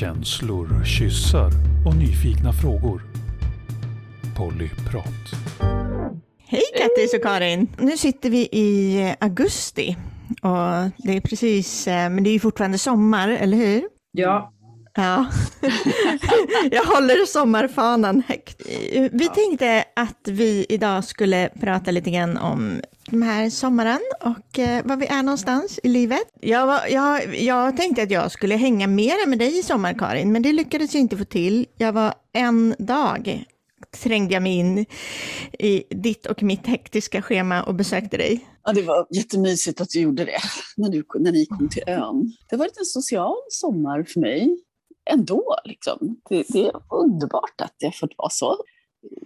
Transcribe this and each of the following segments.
Känslor, kyssar och nyfikna frågor. Pollyprat. Hej Kattis och Karin! Nu sitter vi i augusti och det är precis, eh, men det är ju fortfarande sommar, eller hur? Ja. Ja, jag håller sommarfanan högt. Vi tänkte att vi idag skulle prata lite grann om den här sommaren och eh, var vi är någonstans i livet. Jag, var, jag, jag tänkte att jag skulle hänga mera med dig i sommar, Karin, men det lyckades jag inte få till. Jag var en dag trängde jag mig in i ditt och mitt hektiska schema och besökte dig. Ja, det var jättemysigt att du gjorde det när, du, när ni kom till ön. Det har varit en social sommar för mig ändå. Liksom. Det, det är underbart att det fått vara så.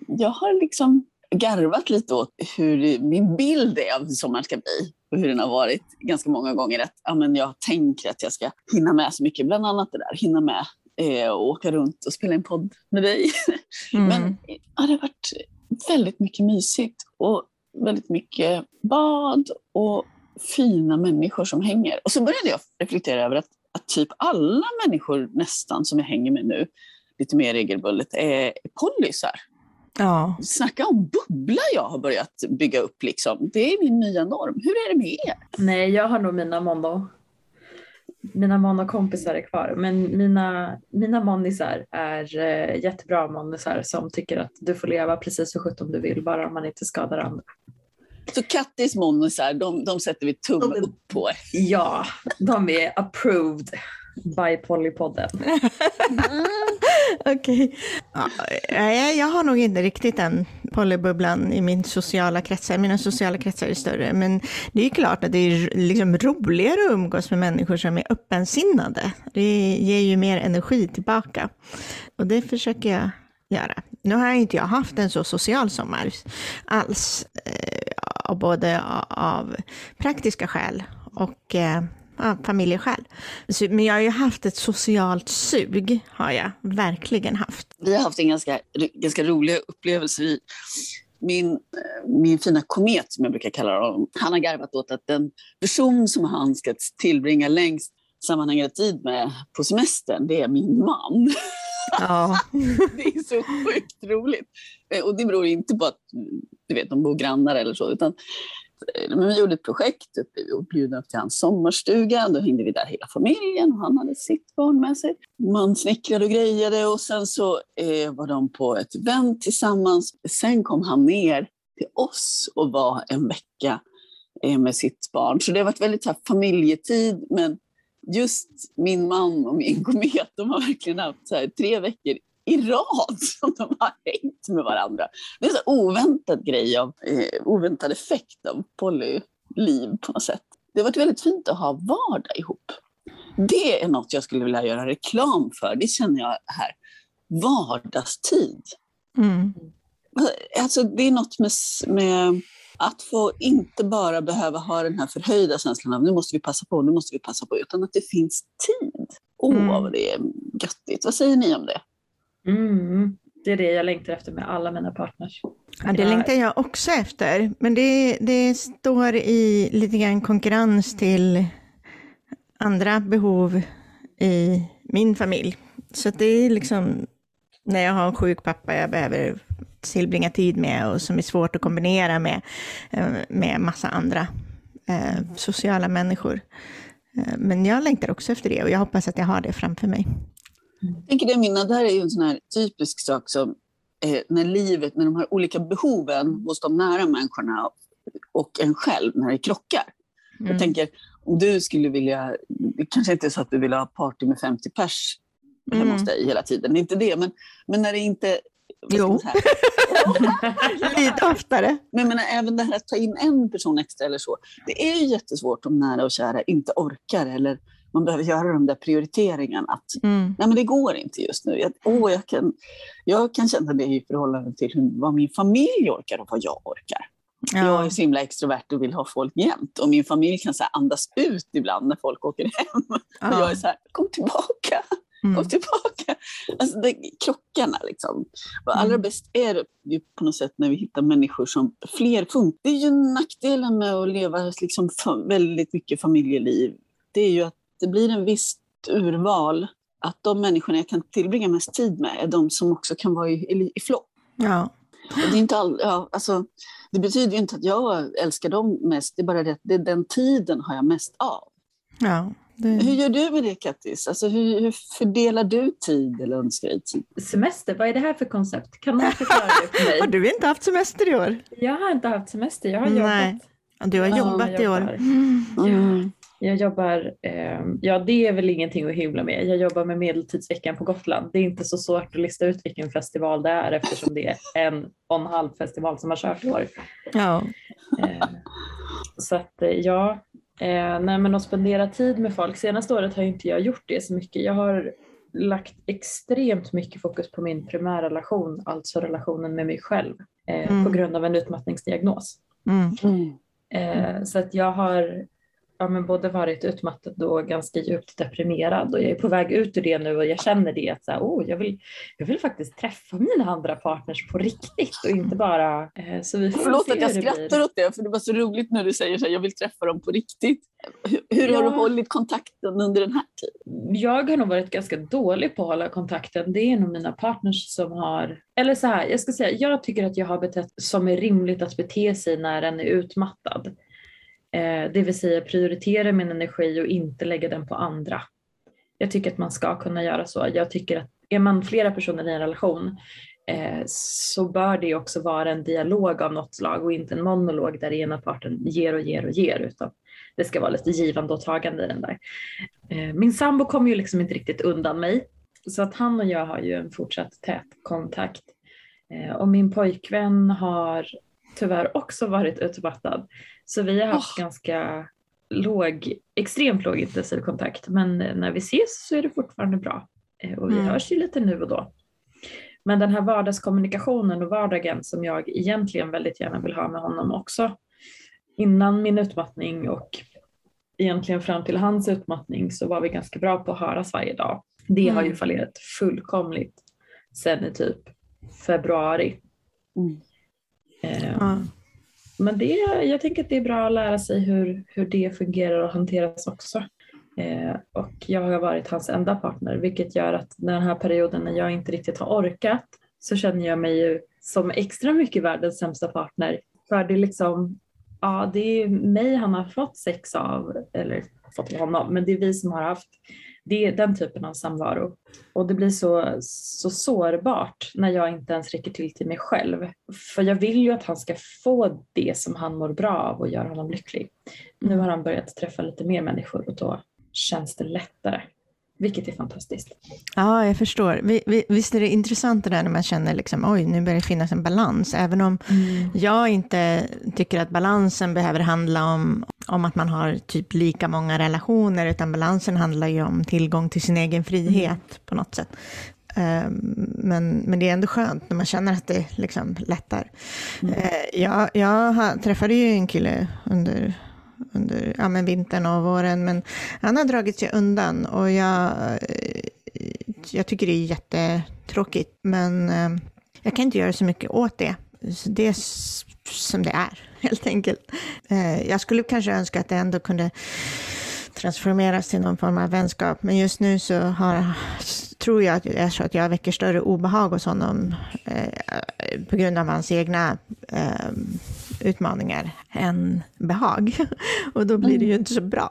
Jag har liksom garvat lite åt hur min bild är av hur sommaren ska bli och hur den har varit ganska många gånger. Att ja, men jag tänker att jag ska hinna med så mycket, bland annat det där, hinna med eh, och åka runt och spela en podd med dig. Mm. Men ja, det har varit väldigt mycket mysigt och väldigt mycket bad och fina människor som hänger. Och så började jag reflektera över att, att typ alla människor nästan som jag hänger med nu, lite mer regelbundet, är pollysar. Ja. Snacka om bubbla jag har börjat bygga upp. Liksom. Det är min nya norm. Hur är det med er? Nej, jag har nog mina mono. Mina monokompisar är kvar, men mina, mina monisar är äh, jättebra monisar som tycker att du får leva precis hur sjutton du vill, bara man inte skadar andra. Så Kattis monisar, de, de sätter vi tumme upp på? Ja, de är approved by Pollypodden. Okej. Okay. Ja, eh, jag har nog inte riktigt den polybubblan i min sociala kretsar. Mina sociala kretsar är större. Men det är klart att det är liksom roligare att umgås med människor som är öppensinnade. Det ger ju mer energi tillbaka. Och det försöker jag göra. Nu har inte jag haft en så social sommar alls. Eh, både av praktiska skäl och eh, ja, familjeskäl. Men jag har ju haft ett socialt sug, har jag verkligen haft. Vi har haft en ganska, ganska rolig upplevelse. Min, min fina komet, som jag brukar kalla honom, han har garvat åt att den person som han ska tillbringa längst sammanhängande tid med på semestern, det är min man. Ja. det är så sjukt roligt. Och det beror inte på att du vet, de bor grannar eller så, utan Eh, men vi gjorde ett projekt uppe vi blev bjudna upp till hans sommarstuga. Då hängde vi där hela familjen och han hade sitt barn med sig. Man snickrade och grejade och sen så eh, var de på ett event tillsammans. Sen kom han ner till oss och var en vecka eh, med sitt barn. Så det har varit väldigt här, familjetid men just min man och min komet, de har verkligen haft så här, tre veckor i rad som de har hängt med varandra. Det är en så oväntad grej, av, eh, oväntad effekt av polyliv på något sätt. Det har varit väldag fint att ha vardag ihop. Det är något jag skulle vilja göra reklam för. Det känner jag här. Vardagstid. Mm. Alltså, det är något med, med att få inte bara behöva ha den här förhöjda känslan av nu måste vi passa på, nu måste vi passa på, utan att det finns tid. Åh, oh, mm. vad det är göttigt. Vad säger ni om det? Mm, det är det jag längtar efter med alla mina partners. Ja, det längtar jag också efter. Men det, det står i lite grann konkurrens till andra behov i min familj. Så det är liksom när jag har en sjuk pappa jag behöver tillbringa tid med och som är svårt att kombinera med, eh, med massa andra eh, sociala människor. Eh, men jag längtar också efter det och jag hoppas att jag har det framför mig. Jag tänker det, Minna, det här är ju en sån här typisk sak som eh, när livet, med de här olika behoven hos de nära människorna och en själv, när det krockar. Mm. Jag tänker, om du skulle vilja, det kanske inte är så att du vill ha party med 50 pers hemma mm. hos dig hela tiden, det är inte det, men, men när det inte Jo. Lite oftare. Men menar, även det här att ta in en person extra eller så. Det är ju jättesvårt om nära och kära inte orkar eller man behöver göra de där prioriteringarna. Att, mm. Nej, men det går inte just nu. Jag, åh, jag, kan, jag kan känna det i förhållande till hur, vad min familj orkar och vad jag orkar. Ja. Jag är så himla extrovert och vill ha folk jämt. Och min familj kan så andas ut ibland när folk åker hem. Ja. Och jag är så här, kom tillbaka. Mm. Kom tillbaka. Alltså, det, krockarna liksom. Och allra mm. bäst är det ju på något sätt när vi hittar människor som fler funkar. Det är ju nackdelen med att leva liksom, väldigt mycket familjeliv. Det är ju att det blir en visst urval. att de människorna jag kan tillbringa mest tid med är de som också kan vara i, i, i flock. Ja. Och Det, är inte all, ja, alltså, det betyder ju inte att jag älskar dem mest, det är bara det att det, den tiden har jag mest av. ja. Det, Hur gör du med det Kattis? Alltså, hur, hur fördelar du tid eller önskar dig tid? Semester, vad är det här för koncept? Kan någon förklara det för har mig? du inte haft semester i år? Jag har inte haft semester, jag har Nej. jobbat. Du har Ja, jobbat jag i år. Mm. Mm. Jag jobbar, eh, ja det är väl ingenting att hymla med. Jag jobbar med Medeltidsveckan på Gotland. Det är inte så svårt att lista ut vilken festival det är eftersom det är en och en halv festival som har kört i år. Ja. Eh, så att eh, ja, eh, nej men att spendera tid med folk. Senaste året har inte jag gjort det så mycket. Jag har lagt extremt mycket fokus på min primärrelation, alltså relationen med mig själv, eh, Mm. på grund av en utmattningsdiagnos. Mm. Mm. Eh, så att jag har ja, men både varit utmattad och ganska djupt deprimerad och jag är på väg ut ur det nu och jag känner det att så här, oh, jag, vill, jag vill faktiskt träffa mina andra partners på riktigt och inte bara eh, så vi får Förlåt att jag det blir. skrattar åt det, för det var så roligt när du säger så här, jag vill träffa dem på riktigt. Hur, hur har Ja. du hållit kontakten under den här tiden? Jag har nog varit ganska dålig på att hålla kontakten. Det är nog mina partners som har, eller så här, jag ska säga, jag tycker att jag har betett som är rimligt att bete sig när en är utmattad. Eh, det vill säga prioritera min energi och inte lägga den på andra. Jag tycker att man ska kunna göra så. Jag tycker att är man flera personer i en relation eh, så bör det också vara en dialog av något slag och inte en monolog där ena parten ger och ger och ger utan det ska vara lite givande och tagande i den där. Eh, min sambo kommer ju liksom inte riktigt undan mig. Så att han och jag har ju en fortsatt tät kontakt. Och min pojkvän har tyvärr också varit utmattad. Så vi har haft ganska låg, extremt låg intensiv kontakt. Men när vi ses så är det fortfarande bra. Eh, Och vi Mm. hörs ju lite nu och då. Men den här vardagskommunikationen och vardagen som jag egentligen väldigt gärna vill ha med honom också. Innan min utmattning och egentligen fram till hans utmattning så var vi ganska bra på att höras varje dag. Det har ju Mm. fallerat fullkomligt sen i typ februari. Mm. Eh, Ja. Men det, jag tänker att det är bra att lära sig hur, hur det fungerar och hanteras också. Eh, och jag har varit hans enda partner vilket gör att den här perioden när jag inte riktigt har orkat så känner jag mig ju som extra mycket världens sämsta partner. För det är liksom, ja det är mig han har fått sex av, eller fått av honom, men det är vi som har haft det, den typen av samvaro. Och det blir så, så sårbart när jag inte ens räcker till till mig själv. För jag vill ju att han ska få det som han mår bra av och gör honom lycklig. Nu har han börjat träffa lite mer människor och då känns det lättare. Vilket är fantastiskt. Ja, jag förstår. Vi, vi, visst är det intressant det där när man känner liksom, oj, nu börjar det finnas en balans. Även om jag inte tycker att balansen behöver handla om, om att man har typ lika många relationer, utan balansen handlar ju om tillgång till sin egen frihet på något sätt. Ehm, Men, men det är ändå skönt när man känner att det liksom lättar. Eh, Jag, jag träffade ju en kille under, under ja, men vintern och våren, men han har dragit sig undan och jag, eh, jag tycker det är jättetråkigt, men eh, jag kan inte göra så mycket åt det. Så det är som det är, helt enkelt. Eh, jag skulle kanske önska att det ändå kunde transformeras till någon form av vänskap, men just nu så har, tror jag att är så att jag väcker större obehag hos honom eh, på grund av hans egna eh, utmaningar än behag. Och då blir det ju inte så bra.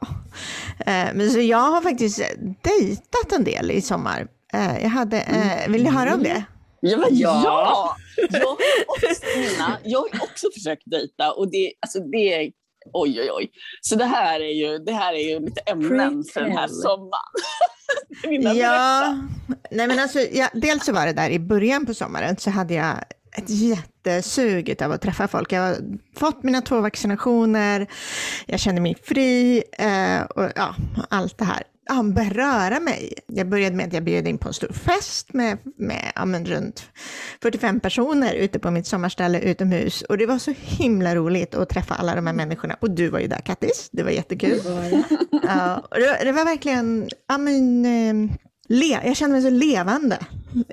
Eh, men så jag har faktiskt dejtat en del i sommar. Eh, jag hade, eh, vill ni höra om det? Ja, men Ja. ja. Jag har också, Nina, jag har också försökt dejta och det, alltså det är oj oj oj. Så det här är ju, det här är ju lite ämnen för den här sommaren. Ja, nej men alltså, ja, dels så var det där i början på sommaren så hade jag ett jättesug av att träffa folk. Jag har fått mina två vaccinationer, jag kände mig fri eh, och ja, allt det här. Ja, beröra mig. Jag började med att jag bjöd in på en stor fest med, med ja, men runt 45 personer ute på mitt sommarställe utomhus. Och det var så himla roligt att träffa alla de här människorna. Och du var ju där Kattis, det var jättekul. Ja, och det, det var verkligen, ja men, eh, le, jag kände mig så levande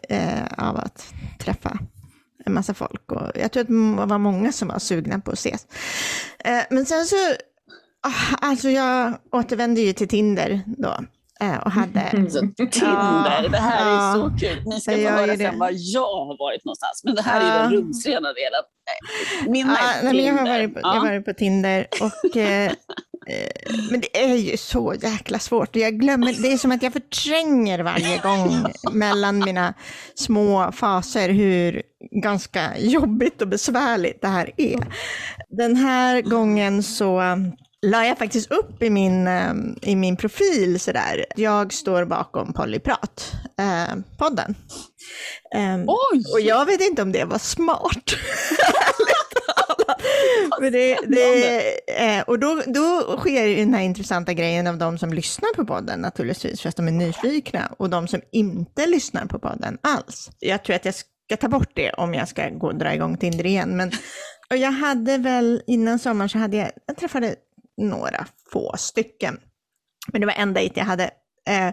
eh, av att träffa en massa folk. Och jag tror att det var många som var sugna på att ses. Eh, men sen så, ah, alltså jag återvände ju till Tinder då. eh, och hade. Så Tinder, det här är Ja. så kul. Ni ska få höra sen var jag har varit någonstans. Men det här är ju Ja. den rumsrena delen. Eh, Min Ja, är nej, men jag, har Tinder. varit på, jag Ja. har varit på Tinder och eh, men det är ju så jäkla svårt. Jag glömmer, det är som att jag förtränger varje gång mellan mina små faser hur ganska jobbigt och besvärligt det här är. Den här gången så um, la jag faktiskt upp i min, eh, i min profil sådär. Jag står bakom Polyprat, eh, podden. Ehm, Oj! och jag vet inte om det var smart. Det, det, eh, och då, då sker ju den här intressanta grejen av de som lyssnar på podden naturligtvis, för att de är nyfikna, och de som inte lyssnar på podden alls. Jag tror att jag ska ta bort det om jag ska gå och dra igång Tinder igen. Men, och jag hade väl, innan sommaren så hade jag, jag träffade några få stycken. Men det var en dejt jag hade. Eh,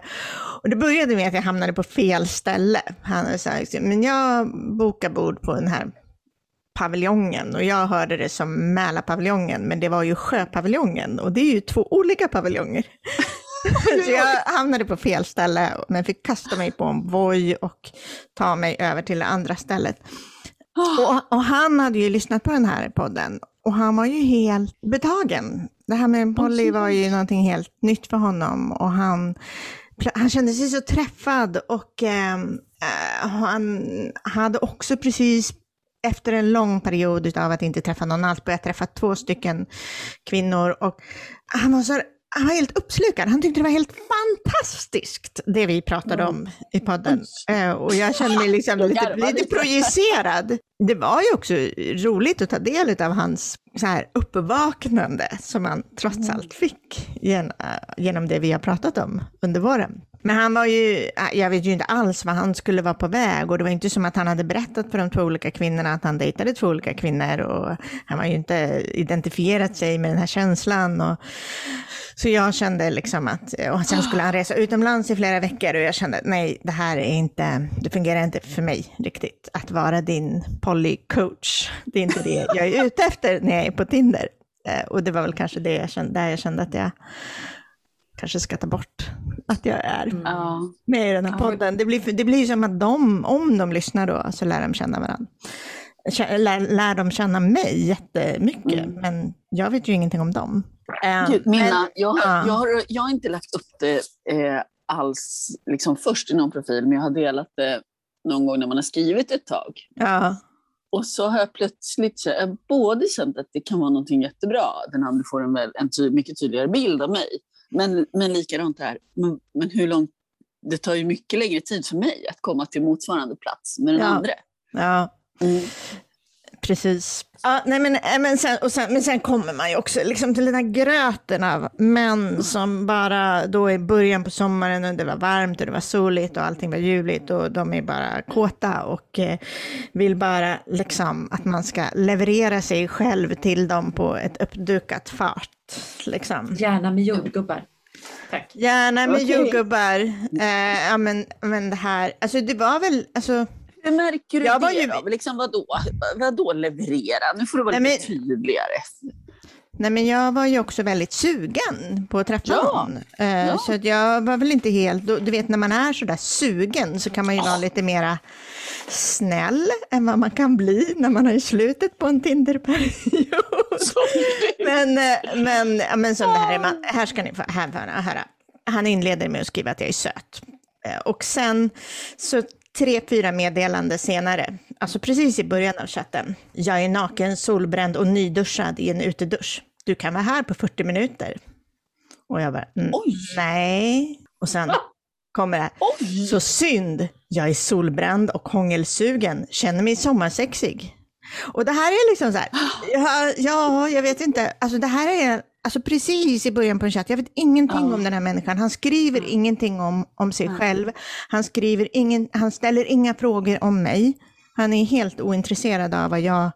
och det började med att jag hamnade på fel ställe. Han sagt, men jag bokar bord på den här paviljongen. Och jag hörde det som Mälarpaviljongen, men det var ju Sjöpaviljongen. Och det är ju två olika paviljonger. Så jag hamnade på fel ställe, men fick kasta mig på en Voi och ta mig över till det andra stället. Och, och han hade ju lyssnat på den här podden. Och han var ju helt betagen. Det här med Polly var ju någonting helt nytt för honom. Och han, han kände sig så träffad. Och ehm, eh, han hade också precis efter en lång period av att inte träffa någon alls börjat träffa två stycken kvinnor och han var så han var helt uppslukad. Han tyckte det var helt fantastiskt, det vi pratade om i podden. Eh, och jag kände mig liksom lite, lite projicerad. Det var ju också roligt att ta del av hans så här, uppvaknande som han trots allt fick gen, genom det vi har pratat om under våren. Men han var ju, äh, jag vet ju inte alls vad han skulle vara på väg och det var inte som att han hade berättat för de två olika kvinnorna att han dejtade två olika kvinnor och han har ju inte identifierat sig med den här känslan. Och, så jag kände liksom att, och sen skulle han resa utomlands i flera veckor och jag kände nej, det här är inte, det fungerar inte för mig riktigt att vara din polycoach. Det är inte det jag är ute efter när jag är på Tinder. Eh, och det var väl kanske det jag kände, där jag kände att jag kanske ska ta bort att jag är Ja. med i den här podden. Det blir, det blir som att de, om de lyssnar då, så lär de känna varandra. Lär, lär de känna mig jättemycket, Mm. men jag vet ju ingenting om dem. Eh, Gud, Minna, men- jag, har, ja. jag, har, jag har inte lagt upp det eh, alls liksom först i någon profil, men jag har delat det någon gång när man har skrivit ett tag. Ja, Och så har jag plötsligt så- jag har både känt att det kan vara någonting jättebra, den andra får en, väl, en ty, mycket tydligare bild av mig. Men, men likadant det här, men, men hur långt... Det tar ju mycket längre tid för mig att komma till motsvarande plats med den Ja. andra. ja. Mm. Precis. Ja, nej men, eh, men, sen, och sen, men sen kommer man ju också liksom till den här gröten av män som bara då i början på sommaren och det var varmt och det var soligt och allting var ljuvligt och de är bara kåta och eh, vill bara liksom att man ska leverera sig själv till dem på ett uppdukat fart. Liksom. Gärna med jordgubbar. Tack. Gärna med Okej. jordgubbar. Eh, ja, men, men det här, alltså det var väl, alltså, Hur märker du Jag var det? ju- Då? Liksom, vadå? vadå leverera? Nu får du vara Nej, lite tydligare. Nej, men jag var ju också väldigt sugen på träffa Ja. Eh, ja. Så att jag var väl inte helt, du vet när man är sådär sugen så kan man ju vara lite mera snäll än vad man kan bli när man är i slutet på en Tinderperiod. men, eh, men, men som det här är, man, här ska ni få här, höra. Han inleder med att skriva att jag är söt. Eh, Och sen så tre, fyra meddelande senare, alltså precis i början av chatten. Jag är naken, solbränd och nyduschad i en utedusch. Du kan vara här på 40 minuter. Och jag bara, mm, nej. Och sen kommer det här. Oj! Så synd, jag är solbränd och hångelsugen, känner mig sommarsexig. Och det här är liksom så här, ja, ja jag vet inte, alltså det här är alltså precis i början på en chatt, jag vet ingenting Ja. om den här människan, han skriver ingenting om, om sig själv, han, skriver ingen, han ställer inga frågor om mig, han är helt ointresserad av vad jag,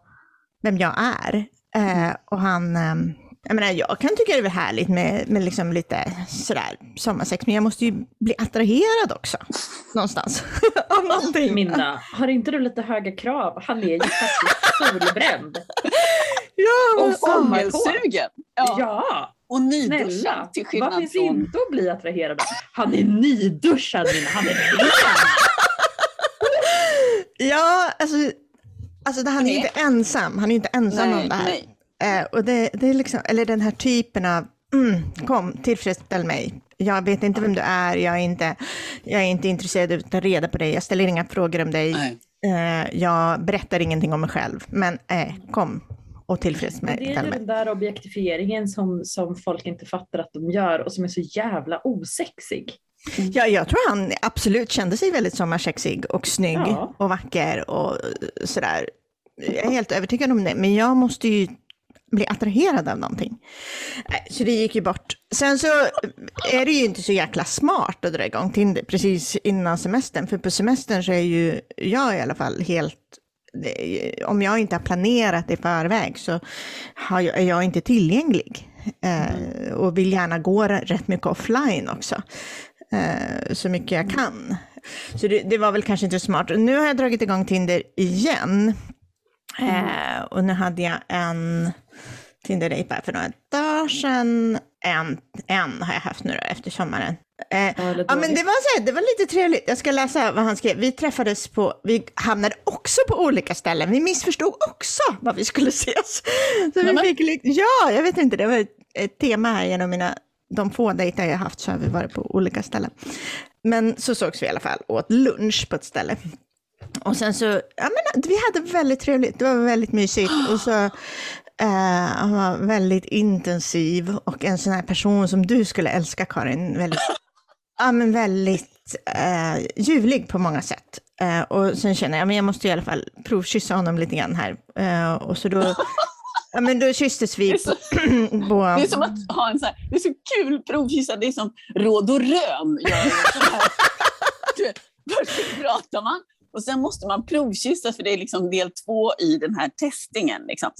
vem jag är. Eh, och han, ehm, jag menar, jag kan tycka det är härligt med, med liksom lite sådär sommarsex, men jag måste ju bli attraherad också. Någonstans. Av någonting. Minna, har inte du lite höga krav? Han är ju faktiskt solbränd. Ja, Och fångelsugen! Ja. Ja, Och nyduschad till vad skillnad finns från... inte att bli attraherad av? Han är nyduschad Nina, han är ren! Ja, alltså, alltså det- han är ju inte ensam. Han är ju inte ensam Nej, om det här. nej. Eh, och det, det är liksom, eller den här typen av, mm, kom, tillfredsställ mig. Jag vet inte vem du är, jag är inte, jag är inte intresserad av att ta reda på dig, jag ställer inga frågor om dig, eh, jag berättar ingenting om mig själv. Men eh, kom och tillfredsställ Det är ju mig. den där objektifieringen som, som folk inte fattar att de gör och som är så jävla osexig. Ja, jag tror han absolut kände sig väldigt sommarsexig och snygg Ja. och vacker och sådär. Jag är helt övertygad om det, men jag måste ju bli attraherad av någonting. Äh, så det gick ju bort. Sen så eh, är det ju inte så jäkla smart att dra igång Tinder precis innan semestern, för på semestern så är ju jag i alla fall helt om jag inte har planerat i förväg så är jag inte tillgänglig. Eh, och vill gärna gå rätt mycket offline också. Eh, så mycket jag kan. Så det, det var väl kanske inte smart. Nu har jag dragit igång Tinder igen. Eh, och nu hade jag en Tinder-dejt för några dagar sedan. En, en har jag haft nu då, efter sommaren. Eh, Ja, Ja, men det var, så här, det var lite trevligt. Jag ska läsa vad han skrev. Vi träffades på, vi hamnade också på olika ställen. Vi missförstod också vad vi skulle ses. Så vi Nämen. fick, ja, jag vet inte, det var ett, ett tema här genom mina, de få dejter jag haft så har vi varit på olika ställen. Men så sågs vi i alla fall åt lunch på ett ställe. Och sen så, ja men vi hade väldigt trevligt, det var väldigt mysigt. Och så, eh, han var väldigt intensiv och en sån här person som du skulle älska Karin. Väldigt, ja men väldigt eh, ljuvlig på många sätt. Eh, och sen känner jag, men jag måste i alla fall provkyssa honom lite grann här. Och så då, ja men då kysstes vi Det är så- på, Det är som att ha en så här, det är så kul provkyssa, det är som råd och rön. Först pratar man och sen måste man provkyssa för det är liksom del två i den här testingen. Liksom.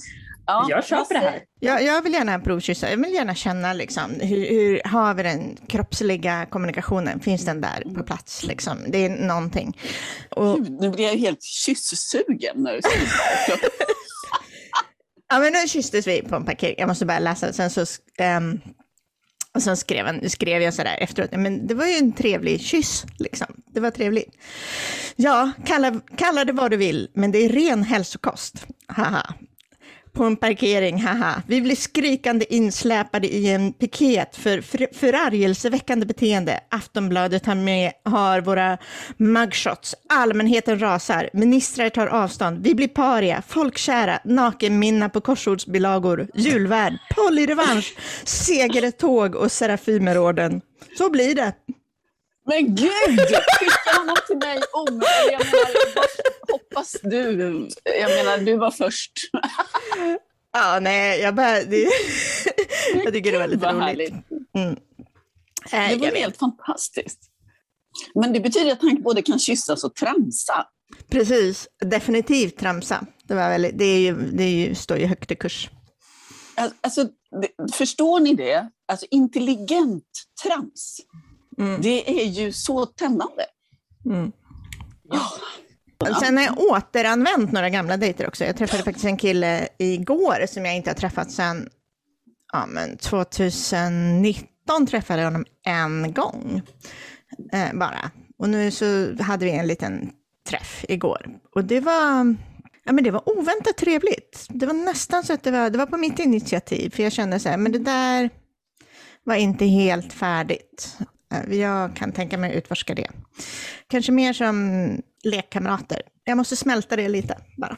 Ja, Jag köper det här. Jag, jag vill gärna provkyssa, jag vill gärna känna liksom, hur, hur har vi den kroppsliga kommunikationen, finns den där på plats liksom? Det är någonting. Och, Gud, nu blir jag helt kyssugen. när du säger det. ja men då kysstes vi på en parkering, jag måste bara läsa, sen så ehm, och sen skrev, han, skrev jag sådär efteråt, men det var ju en trevlig kyss, liksom. Det var trevligt. Ja, kalla, kalla det vad du vill, men det är ren hälsokost. Haha. På en parkering, haha. Vi blir skrikande insläpade i en piket för för- förargelseväckande beteende. Aftonbladet har, med, har våra mugshots. Allmänheten rasar. Ministrar tar avstånd. Vi blir paria, folkkära, nakenminna på korsordsbilagor, julvärd, polyrevansch, segertåg och Serafimerorden. Så blir det. Men gud! Skicka honom till mig om. Jag menar, hoppas du. Jag menar, du var först. Ja, nej, jag bara... Det, jag tycker det var lite roligt. härligt. Mm. Eh, Det var vet. helt fantastiskt. Men det betyder att han både kan kyssas och tramsa. Precis, definitivt tramsa. Det, var väldigt, det, är ju, det är ju, står ju högt i kurs. Al- Alltså, det, förstår ni det? Alltså intelligent trams. Mm. Det är ju så tändande. Mm. Ja. Sen har jag återanvänt några gamla dejter också. Jag träffade faktiskt en kille igår som jag inte har träffat sedan ja, men 2019 träffade jag honom en gång eh, bara. Och nu så hade vi en liten träff igår. Och det var, ja, men det var oväntat trevligt. Det var nästan så att det var, det var på mitt initiativ, för jag kände så här, men det där var inte helt färdigt. Eh, Jag kan tänka mig att utforska det. Kanske mer som lekkamrater. Jag måste smälta det lite bara.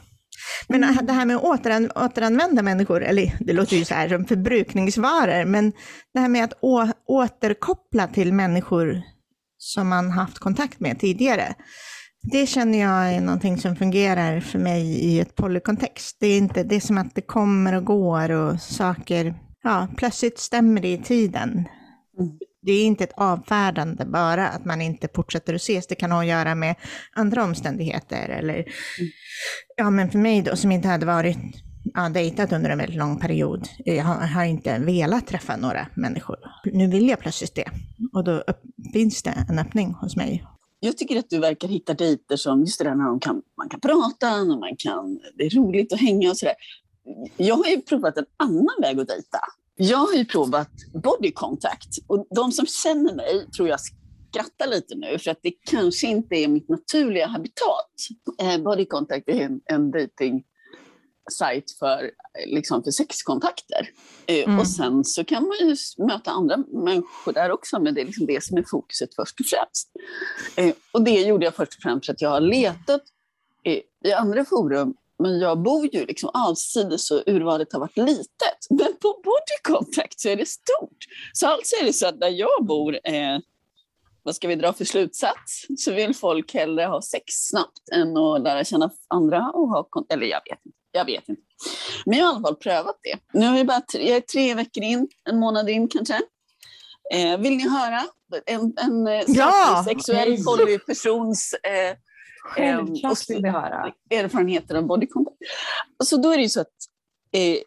Men det här med att återan, återanvända människor, eller det låter ju så här som förbrukningsvaror, men det här med att å, återkoppla till människor som man haft kontakt med tidigare, det känner jag är någonting som fungerar för mig i ett polykontext. Det är inte det är som att det kommer och går och saker, ja, plötsligt stämmer det i tiden. Mm. Det är inte ett avfärdande bara att man inte fortsätter att ses. Det kan ha att göra med andra omständigheter eller, ja men för mig då som inte hade varit, ja, dejtat under en väldigt lång period. Jag har, har inte velat träffa några människor. Nu vill jag plötsligt det. Och då upp, finns det en öppning hos mig. Jag tycker att du verkar hitta dejter som just det där när de kan, man kan prata, man kan, det är roligt att hänga och sådär. Jag har ju provat en annan väg att dejta. Jag har ju provat body contact och de som känner mig tror jag skrattar lite nu för att det kanske inte är mitt naturliga habitat. Eh, body contact är en, en dating sajt för, liksom för sexkontakter. Eh, Mm. Och sen så kan man ju möta andra människor där också, men det är liksom det som är fokuset först och främst. Eh, Och det gjorde jag först och främst för att jag har letat eh, i andra forum, men jag bor ju liksom avsides och urvalet har varit litet. Men på Body Contact så är det stort. Så alltså är det så att där jag bor, eh, vad ska vi dra för slutsats? Så vill folk hellre ha sex snabbt än att lära känna andra och ha kon- Eller jag vet inte. Jag vet inte. Men jag har i alla fall prövat det. Nu är jag, bara tre, jag är tre veckor in, en månad in kanske. Eh, vill ni höra en, en eh, Ja! sexuell polypersons eh, Självklart vill vi höra. erfarenheter av body contact. Så då är det ju så att eh,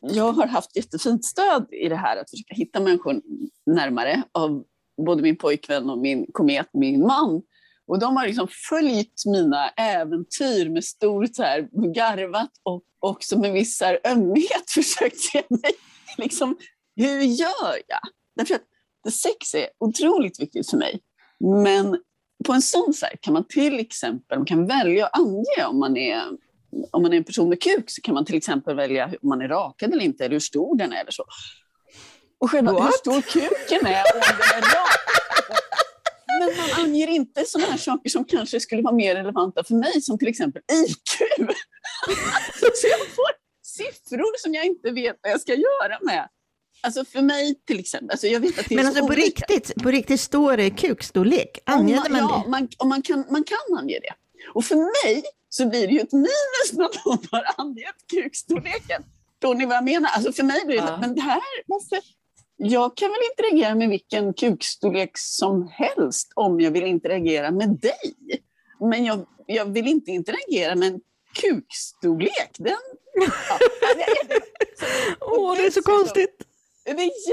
jag har haft jättefint stöd i det här att försöka hitta människor närmare av både min pojkvän och min komet, min man. Och de har liksom följt mina äventyr med stort så här, garvat och också med viss här, ömhet försökt se mig. Liksom, hur gör jag? Därför att sex är otroligt viktigt för mig. Men på en sån sajt kan man till exempel man kan välja att ange om man är om man är en person med kuk så kan man till exempel välja om man är rakad eller inte, eller hur stor den är eller så. Och själva hur What? stor kuken är och om den är rak. Men man anger inte sådana här saker som kanske skulle vara mer relevanta för mig, som till exempel IQ. så jag får siffror som jag inte vet vad jag ska göra med. Alltså för mig till exempel, alltså jag vet att det Men så alltså på olika. riktigt, på riktigt står det kukstorlek? Anger man, man ja, det? man, om man, kan, man kan ange det. Och för mig så blir det ju ett minus när de har angett kukstorleken. Förstår ni vad jag menar? Alltså för mig blir det, Ja. men det här måste... Jag kan väl interagera med vilken kukstorlek som helst om jag vill interagera med dig. Men jag, jag vill inte interagera med en kukstorlek. Den, ja, det Åh, det är så konstigt.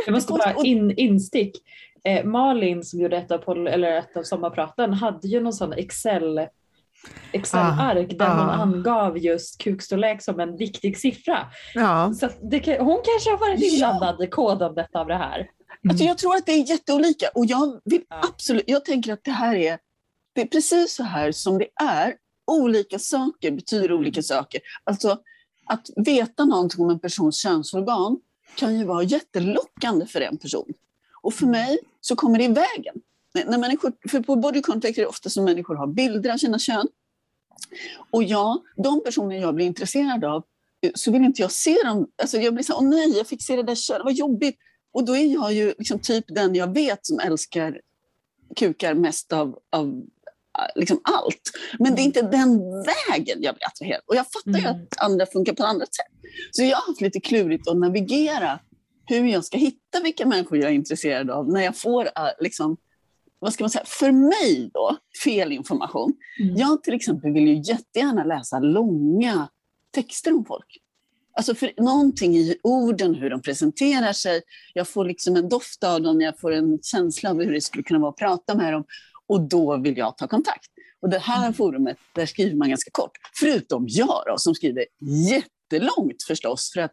Jag måste bara in, instick. Eh, Malin som gjorde ett av, pol- eller ett av sommarpraten hade ju någon sån Excel Excel-ark där Ah, hon ah. angav just kukstorlek som en viktig siffra. Ja. Så det hon kanske har varit inblandad i kodandet av det här. Alltså jag tror att det är jätteolika och jag vill Ja. absolut, jag tänker att det här är, det är precis så här som det är. Olika saker betyder olika saker. Alltså att veta någonting om en persons könsorgan kan ju vara jättelockande för en person. Och för mig så kommer det i vägen. När människor, för på body contact är det ofta som människor har bilder av sina kön. Och ja, de personer jag blir intresserad av eh, så vill inte jag se dem. Alltså jag blir så här, åh nej, jag fick se det där könet, vad jobbigt. Och då är jag ju liksom typ den jag vet som älskar kukar mest av, av liksom allt. Men det är inte den vägen jag blir attraherad. Och jag fattar ju Mm. att andra funkar på andra sätt. Så jag har haft lite klurigt att navigera hur jag ska hitta vilka människor jag är intresserad av när jag får, äh, liksom, vad ska man säga, för mig då, fel information. Mm. Jag till exempel vill ju jättegärna läsa långa texter om folk. Alltså för någonting i orden, hur de presenterar sig. Jag får liksom en doft av dem, jag får en känsla av hur det skulle kunna vara att prata med dem. Och då vill jag ta kontakt. Och det här forumet, där skriver man ganska kort. Förutom jag då, som skriver jättelångt förstås. För att,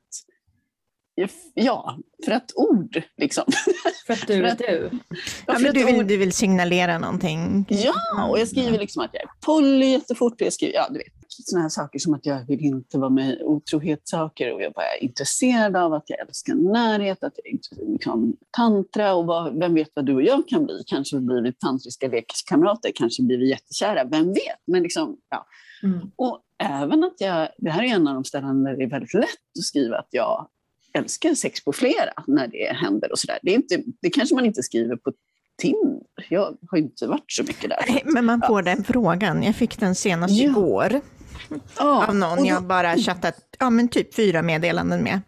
ja, för att ord liksom. För att du För är att- du. Ja, för att du, vill, du vill signalera någonting? Ja, och jag skriver liksom att jag är poly jättefort. och Jag skriver, ja, du vet, såna här saker som att jag vill inte vara med i otrohetssaker och jag bara är intresserad av att jag älskar närhet, att jag är intresserad av tantra och vad, vem vet vad du och jag kan bli. Kanske blir vi tantriska lekkamrater, kanske blir vi jättekära, vem vet? Men liksom, ja. Mm. Och även att jag, det här är en av de ställen där det är väldigt lätt att skriva att jag älskar sex på flera när det händer och sådär. Det, är inte, det kanske man inte skriver på Tinder. Jag har inte varit så mycket där. Nej, Men man får den frågan. Jag fick den senast Ja. igår Ja, av någon jag bara chattat, ja men typ fyra meddelanden med.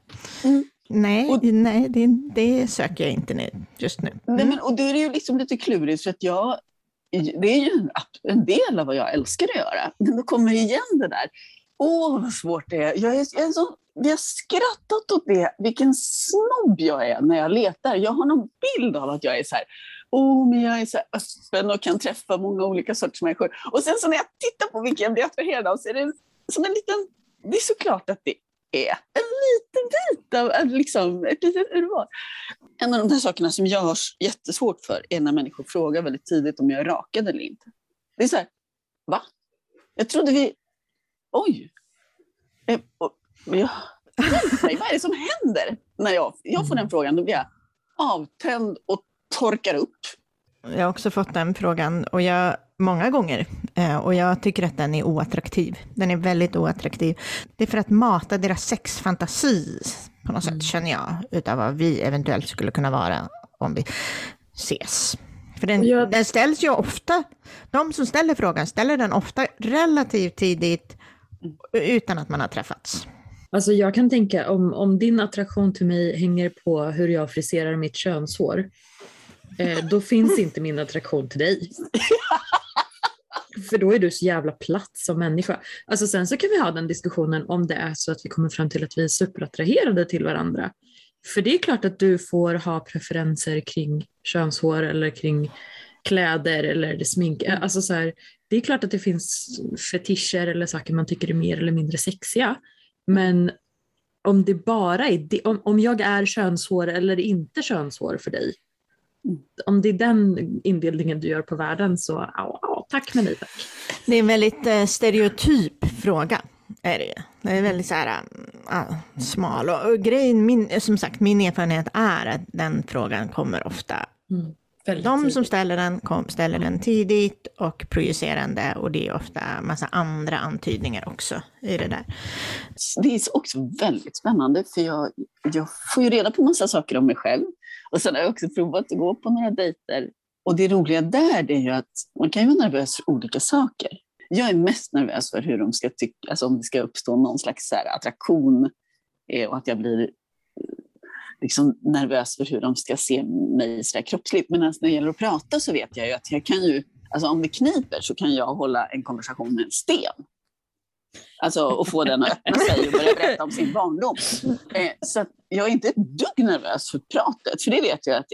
Mm. Nej, Och- nej det, det söker jag inte nu, just nu. Nej, Mm. men, och då är det ju liksom lite klurigt för att jag, det är ju en, en del av vad jag älskar att göra. Men då kommer igen det där. Åh, vad svårt det är. Jag är, jag är så, vi har skrattat åt det, vilken snobb jag är när jag letar. Jag har någon bild av att jag är så här, oh, men jag är så öppen och kan träffa många olika sorters människor. Och sen så när jag tittar på vilka jag blir attraherad av så är det som en liten, det är såklart att det är en liten bit av eh, liksom, ett litet urval. En av de där sakerna som jag har jättesvårt för är när människor frågar väldigt tidigt om jag är rakad eller inte. Det är så här, va? Jag trodde vi... Oj! Eh, Mig, Vad är det som händer när jag, jag får den frågan? Då blir jag avtänd och torkar upp. Jag har också fått den frågan och jag, många gånger eh, och jag tycker att den är oattraktiv. Den är väldigt oattraktiv. Det är för att mata deras sexfantasi på något sätt, känner jag, utav vad vi eventuellt skulle kunna vara om vi ses. För den, Jag- den ställs ju ofta, de som ställer frågan ställer den ofta relativt tidigt utan att man har träffats. Alltså jag kan tänka om, om din attraktion till mig hänger på hur jag friserar mitt könshår, eh, då finns inte min attraktion till dig. För då är du så jävla platt som människa. Alltså sen så kan vi ha den diskussionen om det är så att vi kommer fram till att vi är superattraherade till varandra. För det är klart att du får ha preferenser kring könshår eller kring kläder eller det smink. Eh, alltså så här, det är klart att det finns fetischer eller saker man tycker är mer eller mindre sexiga. Men om det bara är det, om, om jag är könshår eller inte könshår för dig, om det är den indelningen du gör på världen så ja, ja, tack men nej tack. Det är en väldigt eh, stereotyp fråga. Är det. det är väldigt så här, äh, smal. Och, och grejen, min, som sagt, min erfarenhet är att den frågan kommer ofta. Väldigt De som tidigt. ställer den kom, ställer den tidigt och projicerande och det är ofta massa andra antydningar också i det där. Det är också väldigt spännande för jag, jag får ju reda på massa saker om mig själv. Och sen har jag också provat att gå på några dejter. Och det roliga där det är ju att man kan ju vara nervös för olika saker. Jag är mest nervös för hur de ska tycka, alltså om det ska uppstå någon slags så här attraktion eh, och att jag blir eh, liksom nervös för hur de ska se mig så där kroppsligt. Men alltså när det gäller att prata så vet jag ju att jag kan ju, alltså om det kniper så kan jag hålla en konversation med en sten. Alltså och få den att öppna sig och börja berätta om sin barndom. Eh, så att jag är inte ett dugg nervös för pratet, för det vet jag att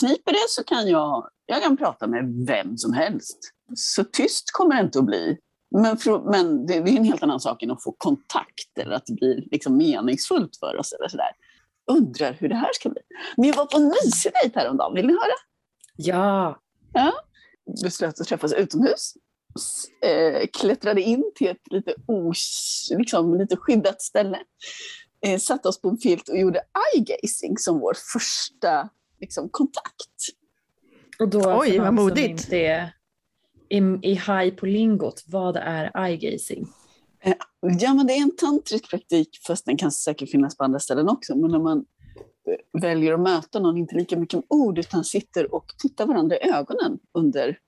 kniper det så kan jag, jag kan prata med vem som helst. Så tyst kommer det inte att bli. Men, för, men det, det är en helt annan sak än att få kontakt eller att det blir liksom meningsfullt för oss. Eller sådär. Undrar hur det här ska bli. Men jag var på en mysig dejt häromdagen, vill ni höra? Ja, beslöt att träffas utomhus. Eh, klättrade in till ett lite, os, liksom, lite skyddat ställe. Eh, satte oss på en filt och gjorde eye-gazing som vår första liksom, kontakt. och då Oj, vad modigt. inte är i, i high på lingot, vad är eye-gazing? Ja, men det är en tantrisk praktik, fast den kan säkert finnas på andra ställen också. Men när man eh, väljer att möta någon, inte lika mycket med ord, utan sitter och tittar varandra i ögonen under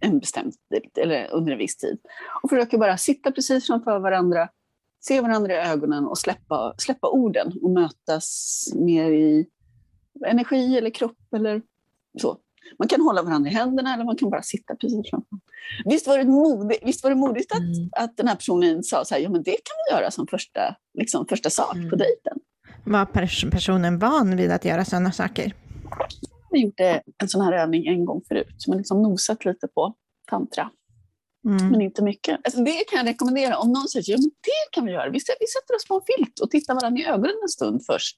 en bestämd eller under en viss tid. Och försöker bara sitta precis framför varandra, se varandra i ögonen och släppa, släppa orden och mötas mer i energi eller kropp eller så. Man kan hålla varandra i händerna eller man kan bara sitta precis framför. Visst var det modigt, visst var det modigt att Mm. att den här personen sa så här, ja men det kan vi göra som första, liksom, första sak på Mm. dejten. Var pers- personen van vid att göra sådana saker? Har gjort det, en sån här övning en gång förut, men liksom nosat lite på tantra, Mm. men inte mycket. Alltså det kan jag rekommendera om någon säger, ja men det kan vi göra, vi, vi sätter oss på en filt och tittar varandra i ögonen en stund först.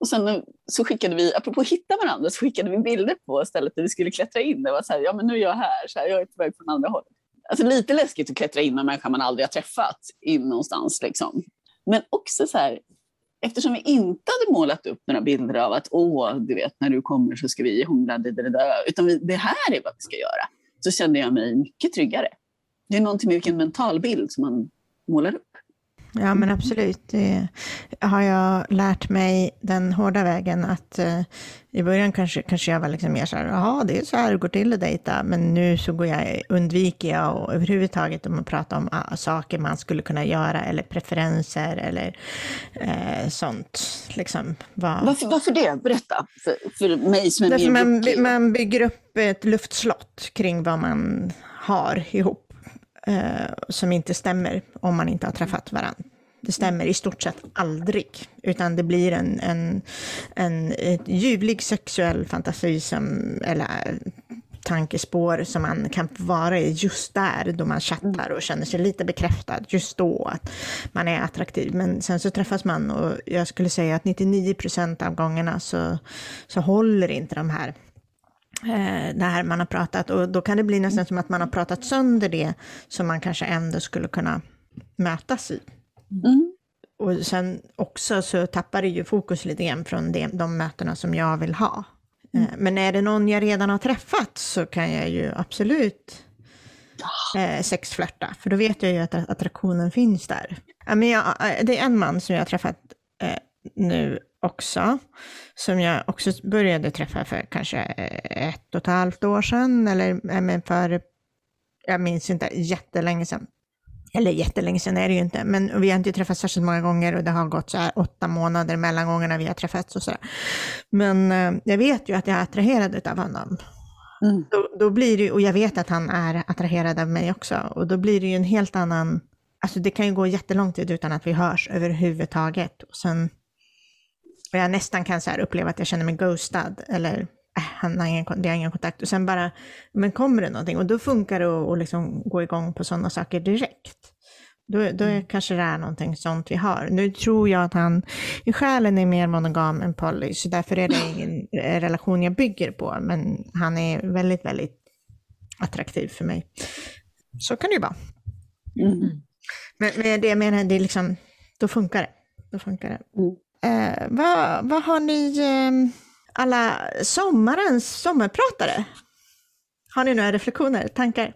Och sen eh, så skickade vi, apropå att hitta varandra, så skickade vi bilder på stället där vi skulle klättra in. Det var så här, ja men nu är jag här, så här, jag är på väg från andra hållet. Alltså lite läskigt att klättra in med en människa man aldrig har träffat in någonstans. Liksom. Men också så här, eftersom vi inte hade målat upp några bilder av att åh, du vet, när du kommer så ska vi hångla, det, det, det, utan vi, det här är vad vi ska göra, så kände jag mig mycket tryggare. Det är någonting med vilken mental bild som man målar upp. Ja, men absolut. Det har jag lärt mig den hårda vägen att eh, i början kanske, kanske jag var liksom mer så här, jaha, det är så här det går till att dejta, men nu så går jag, undviker jag och överhuvudtaget om att prata om ah, saker man skulle kunna göra eller preferenser eller eh, sånt. Liksom, vad, Varför, varför det? Berätta. För, för mig som är Därför man, man bygger upp ett luftslott kring vad man har ihop, eh, som inte stämmer om man inte har träffat varandra. Det stämmer i stort sett aldrig, utan det blir en, en, en ljuvlig sexuell fantasi som, eller tankespår som man kan vara i just där då man chattar och känner sig lite bekräftad just då att man är attraktiv. Men sen så träffas man och jag skulle säga att 99 procent av gångerna så, så håller inte de här eh, det här man har pratat och då kan det bli nästan som att man har pratat sönder det som man kanske ändå skulle kunna mötas i. Mm. Och sen också så tappar det ju fokus lite grann från det, de mötena som jag vill ha. Eh, Men är det någon jag redan har träffat så kan jag ju absolut eh, sexflörta, för då vet jag ju att attraktionen finns där. Men jag, det är en man som jag har träffat eh, nu också, som jag också började träffa för kanske eh, ett och ett halvt år sedan, eller eh, men för, jag minns inte, jättelänge sedan. Eller jättelänge sedan är det ju inte, men vi har inte träffats särskilt många gånger och det har gått så här åtta månader mellan gångerna vi har träffats och så där. Men eh, jag vet ju att jag är attraherad av honom. Mm. Då, då blir det, och jag vet att han är attraherad av mig också, och då blir det ju en helt annan, alltså det kan ju gå jättelång tid utan att vi hörs överhuvudtaget. Och sen, och jag nästan kan så här uppleva att jag känner mig ghostad, eller äh, han har ingen, det har ingen kontakt. Och sen bara, men kommer det någonting? Och då funkar det att liksom gå igång på sådana saker direkt. Då, då är, kanske det är någonting sånt vi har. Nu tror jag att han i själen är mer monogam än poly, så därför är det ingen eh, relation jag bygger på. Men han är väldigt, väldigt attraktiv för mig. Så kan det ju vara. Mm. Men, men det jag menar, det är liksom, då funkar det. Då funkar det. Mm. Eh, vad, vad har ni, eh, alla sommarens sommarpratare? Har ni några reflektioner, tankar?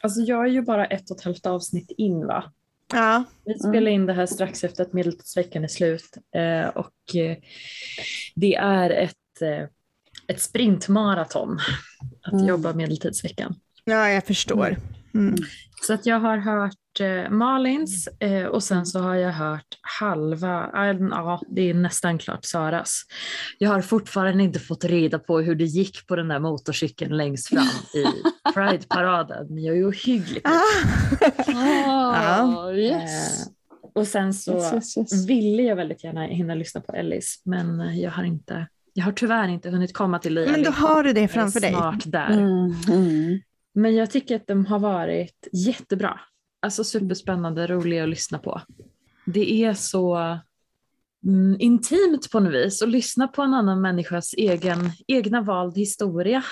Alltså jag är ju bara ett och ett halvt avsnitt in va? Ja. Vi spelar in det här strax efter att medeltidsveckan är slut eh, och eh, det är ett, eh, ett sprintmaraton att Mm. jobba medeltidsveckan. ja, jag förstår. Mm. Så att jag har hört eh, Malins eh, och sen så har jag hört halva, ja det är nästan klart Saras. Jag har fortfarande inte fått reda på hur det gick på den där motorcykeln längst fram i Pride-paraden. Men jag är ohyggligt Ah. Ah, yes. Eh, och sen så Yes, yes, yes. ville jag väldigt gärna hinna lyssna på Ellis, men jag har inte, jag har tyvärr inte hunnit komma till dig. Men då har du det framför dig. Snart där. Mm. Mm. Men jag tycker att de har varit jättebra. Alltså superspännande, roliga att lyssna på. Det är så mm, intimt på något vis att lyssna på en annan människas egen, egna vald historia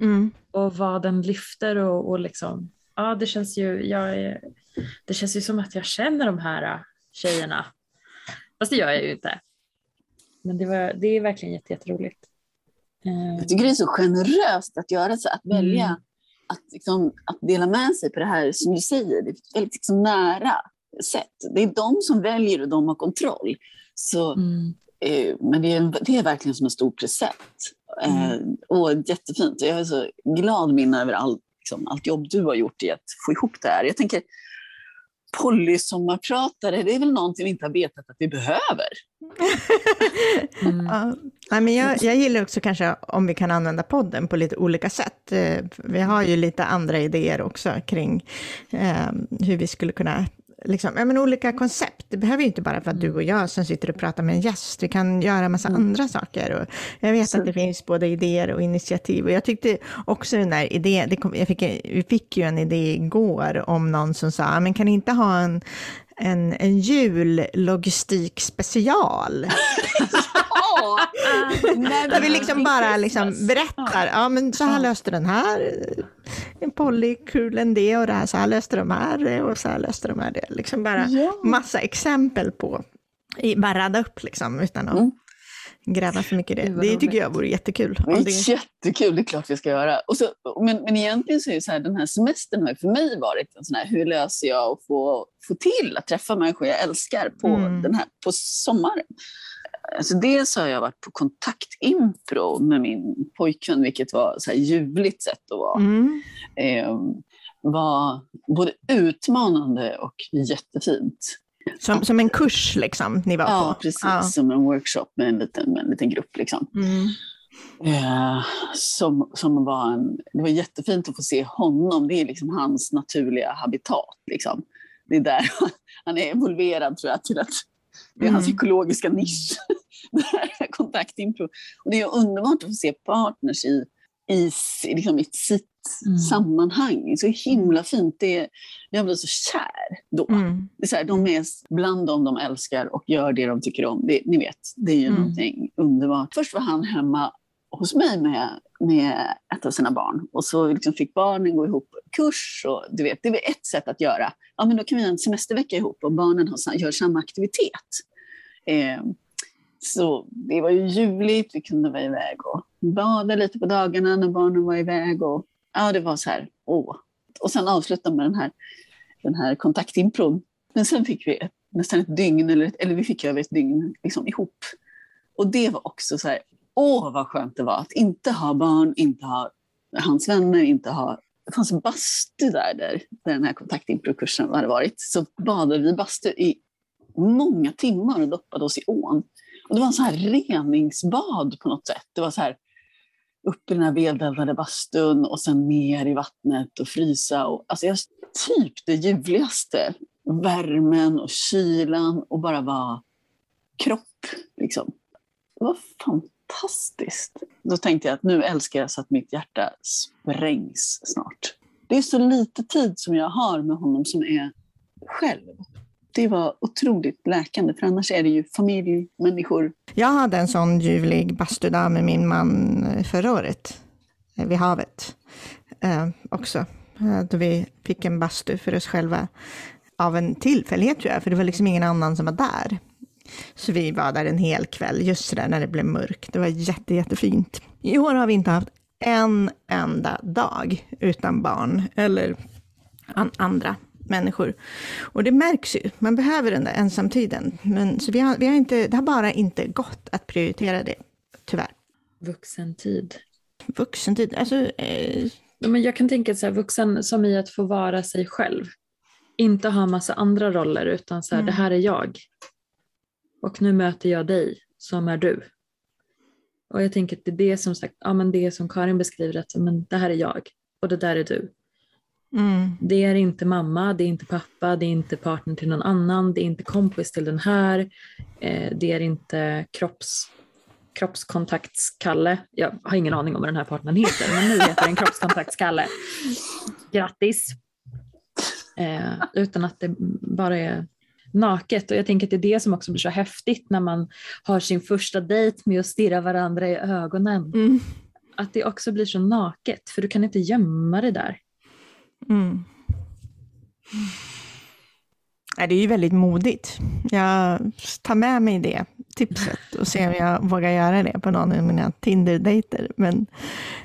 Mm. och vad den lyfter och, och liksom, ja det känns ju, jag är, det känns ju som att jag känner de här äh, tjejerna. Fast det gör jag ju inte. Men det, var, det är verkligen jätte, jätteroligt. Eh, Jag tycker det är så generöst att göra så, att välja Mm. Att, liksom, att dela med sig på det här som du säger. Det är väldigt liksom, nära sätt. Det är de som väljer och de har kontroll. Så, mm. eh, men det är, det är verkligen som en stor present. Eh, och jättefint. Jag är så glad Minna över all, liksom, allt jobb du har gjort i att få ihop det här. Jag tänker polysommarpratare, det är väl någonting vi inte har vetat att vi behöver. Mm. Ja. Men jag, jag gillar också kanske om vi kan använda podden på lite olika sätt. Eh, Vi har ju lite andra idéer också kring eh, hur vi skulle kunna, liksom, ja, men olika koncept. Det behöver ju inte bara vara du och jag som sitter och pratar med en gäst. Vi kan göra massa andra saker. Och jag vet Så- att det finns både idéer och initiativ. Och jag tyckte också den där idén, det kom, jag fick, vi fick ju en idé igår om någon som sa, "Ah, men kan ni inte ha en en, en jullogistik special. Där vi liksom bara liksom berättar, ja men så här löste den här, en Polly kul än det och det här, så här löste de här och så här löste de här det. Liksom bara massa exempel på, bara radda upp liksom utan att Mm. gräva för mycket i det. vad Det tycker jag vore jättekul. Det är det, jättekul, det är klart vi ska göra. Och så, men, men egentligen så är det så här, den här semestern har för mig varit en sån här, hur löser jag att få, få till att träffa människor jag älskar på, Mm. den här, på sommaren. Alltså dels har jag varit på kontaktimpro med min pojkvän, vilket var så här ljuvligt sätt att vara. mm, Eh, var både utmanande och jättefint. som, som en kurs liksom ni var Ja, på. precis. Ja. Som en workshop med en liten, med en liten grupp. Liksom. Mm. Eh, som, som var en, det var jättefint att få se honom. Det är liksom hans naturliga habitat. Liksom. Det är där han är evolverad tror jag till att det är hans Mm. ekologiska nisch. Kontaktimpro. Och det är underbart att få se partners i i, liksom, i sitt mm. sammanhang. Så himla fint. Det, jag blev så kär då. Mm. Det är så här, de är bland dem de älskar och gör det de tycker om. Det, ni vet, det är ju mm. någonting underbart. Först var han hemma hos mig med, med ett av sina barn. Och så liksom fick barnen gå ihop kurs. Och du vet, det var ett sätt att göra. Ja, men då kan vi ha en semestervecka ihop och barnen har, gör samma aktivitet. Eh, så det var ju ljuvligt. Vi kunde vara iväg och bada lite på dagarna när barnen var iväg. Och, ja, det var så här, åh. Och sen avsluta med den här, den här kontaktimpron. Men sen fick vi ett, nästan ett dygn, eller, eller vi fick över ett dygn liksom, ihop. Och det var också så här, åh vad skönt det var att inte ha barn, inte ha hans vänner, inte ha... Det fanns en bastu där, där, där den här kontaktimprokursen hade varit. Så badade vi bastu i många timmar och doppade oss i ån. Och det var en sån här reningsbad på något sätt. Det var så här upp i den här vedeldade bastun och sen ner i vattnet och frysa. Och, alltså jag, typ det ljuvligaste. Värmen och kylan och bara vara kropp. Liksom. Det var fantastiskt. Fantastiskt. Då tänkte jag att nu älskar jag så att mitt hjärta sprängs snart. Det är så lite tid som jag har med honom som är själv det var otroligt läkande, för annars är det ju familj, människor. Jag hade en sån ljuvlig bastudag med min man eh, förra året, eh, vid havet eh, också. Eh, då vi fick en bastu för oss själva av en tillfällighet tror jag, för det var liksom ingen annan som var där. Så vi var där en hel kväll, just sådär när det blev mörkt. Det var jätte, jättefint. I år har vi inte haft en enda dag utan barn, eller an andra människor. Och det märks ju, man behöver den där ensamtiden. Men, så vi har, vi har inte, det har bara inte gått att prioritera det, tyvärr. Vuxentid. Vuxentid, alltså... Eh... Men jag kan tänka så här, vuxen som i att få vara sig själv. Inte ha massa andra roller, utan så här, mm. det här är jag. Och nu möter jag dig, som är du. Och jag tänker att det är det som sagt, ja men det som Karin beskriver, att men det här är jag och det där är du. Mm. Det är inte mamma, det är inte pappa, det är inte partner till någon annan, det är inte kompis till den här, eh, det är inte kropps, kroppskontaktskalle. Jag har ingen aning om vad den här partnern heter, men nu heter den kroppskontaktskalle. Grattis! Eh, utan att det bara är naket och jag tänker att det är det som också blir så häftigt när man har sin första dejt med att stirra varandra i ögonen. Mm. Att det också blir så naket för du kan inte gömma det där. Mm. Det är ju väldigt modigt. Jag tar med mig det tipset och ser om jag vågar göra det på någon av mina Tinder-dejter. Men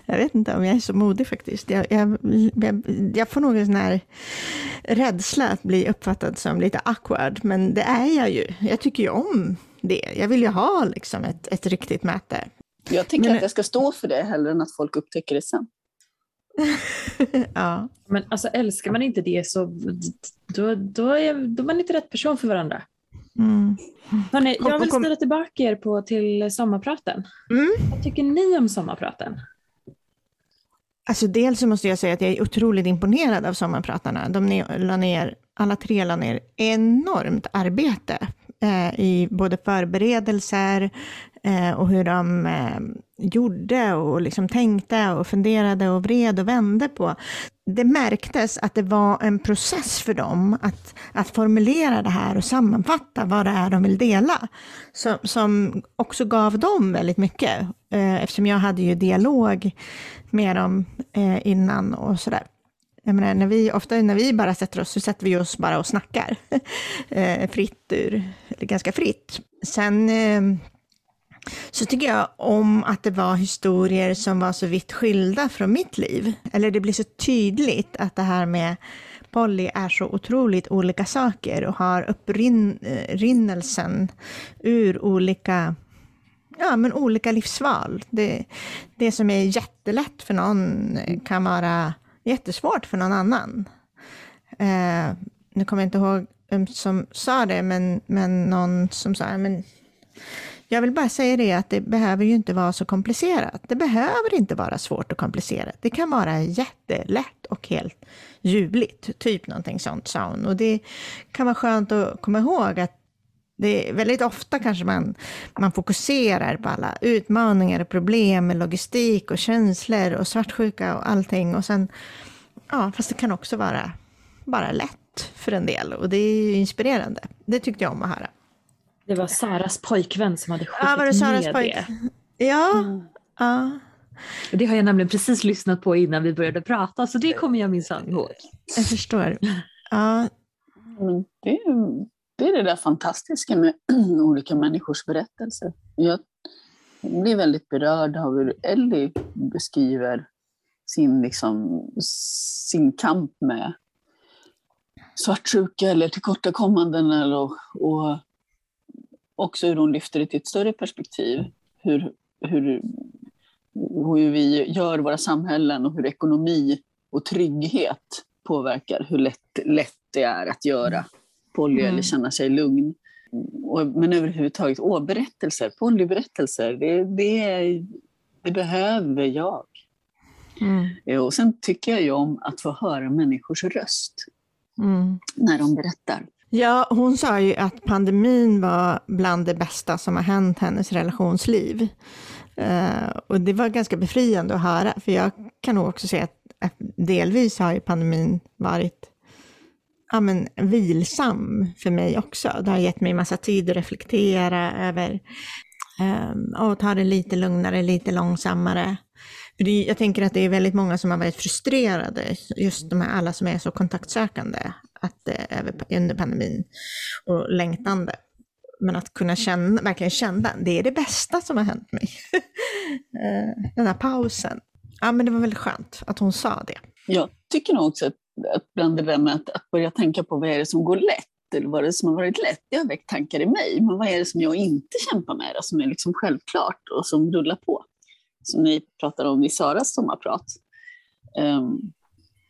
jag vet inte om jag är så modig faktiskt. Jag, jag, jag, jag får nog en sån här rädsla att bli uppfattad som lite awkward, men det är jag ju. Jag tycker ju om det. Jag vill ju ha liksom ett, ett riktigt möte. Jag tänker men, att jag ska stå för det hellre än att folk upptäcker det sen. ja. Men alltså älskar man inte det så då, då, är, då är man inte rätt person för varandra. Mm. Hörrni, jag vill ställa tillbaka er på till sommarpraten. Mm. Vad tycker ni om sommarpraten? Alltså dels så måste jag säga att jag är otroligt imponerad av sommarpratarna. De la ner, alla tre la ner enormt arbete eh, i både förberedelser Eh, och hur de eh, gjorde och liksom tänkte och funderade och vred och vände på. Det märktes att det var en process för dem att, att formulera det här och sammanfatta vad det är de vill dela, som, som också gav dem väldigt mycket, eh, eftersom jag hade ju dialog med dem eh, innan och sådär. Jag menar, när vi, ofta när vi bara sätter oss, så sätter vi oss bara och snackar. eh, fritt ur, eller ganska fritt. Sen eh, så tycker jag om att det var historier som var så vitt skilda från mitt liv. Eller det blir så tydligt att det här med Polly är så otroligt olika saker och har upprinnelsen eh, ur olika, ja, men olika livsval. Det, det som är jättelätt för någon kan vara jättesvårt för någon annan. Eh, nu kommer jag inte ihåg vem som sa det, men, men någon som sa, men jag vill bara säga det att det behöver ju inte vara så komplicerat. Det behöver inte vara svårt och komplicerat. Det kan vara jättelätt och helt ljuvligt. Typ någonting sånt sa hon. Och det kan vara skönt att komma ihåg att Det är väldigt ofta kanske man, man fokuserar på alla utmaningar och problem med logistik och känslor och svartsjuka och allting. Och sen, ja, fast det kan också vara bara lätt för en del och det är ju inspirerande. Det tyckte jag om att höra. Det var Saras pojkvän som hade skickat Ja, var det Saras med pojk? det. Ja, Mm. ja, Och det har jag nämligen precis lyssnat på innan vi började prata, så det kommer jag minsann ihåg. jag förstår. Ja, Men det, är, det är det där fantastiska med olika människors berättelser. Jag blir väldigt berörd av hur Ellie beskriver sin, liksom, sin kamp med svartsjuka eller tillkortakommanden eller, och, och också hur hon lyfter det till ett större perspektiv. Hur, hur, hur vi gör våra samhällen och hur ekonomi och trygghet påverkar hur lätt, lätt det är att göra poly Mm. eller känna sig lugn. Och, men överhuvudtaget, åh, berättelser, polyberättelser, det, det, det behöver jag. mm, Eh, Och sen tycker jag ju om att få höra människors röst mm. när de berättar. Ja, hon sa ju att pandemin var bland det bästa som har hänt hennes relationsliv. Uh, och det var ganska befriande att höra, för jag kan nog också säga att, att delvis har ju pandemin varit ja, men, vilsam för mig också. Det har gett mig massa tid att reflektera över um, och ta det lite lugnare, lite långsammare. För det, jag tänker att det är väldigt många som har varit frustrerade, just de här alla som är så kontaktsökande att, eh, under pandemin och längtande. Men att kunna känna, verkligen känna, det är det bästa som har hänt mig. Eh, den här pausen. Ja, men det var väldigt skönt att hon sa det. Jag tycker nog också att, att bland det där med att, att börja tänka på vad är det som går lätt eller vad är det som har varit lätt, det har väckt tankar i mig. Men vad är det som jag inte kämpar med då, som är liksom självklart och som rullar på? Som ni pratade om i Saras sommarprat. Um,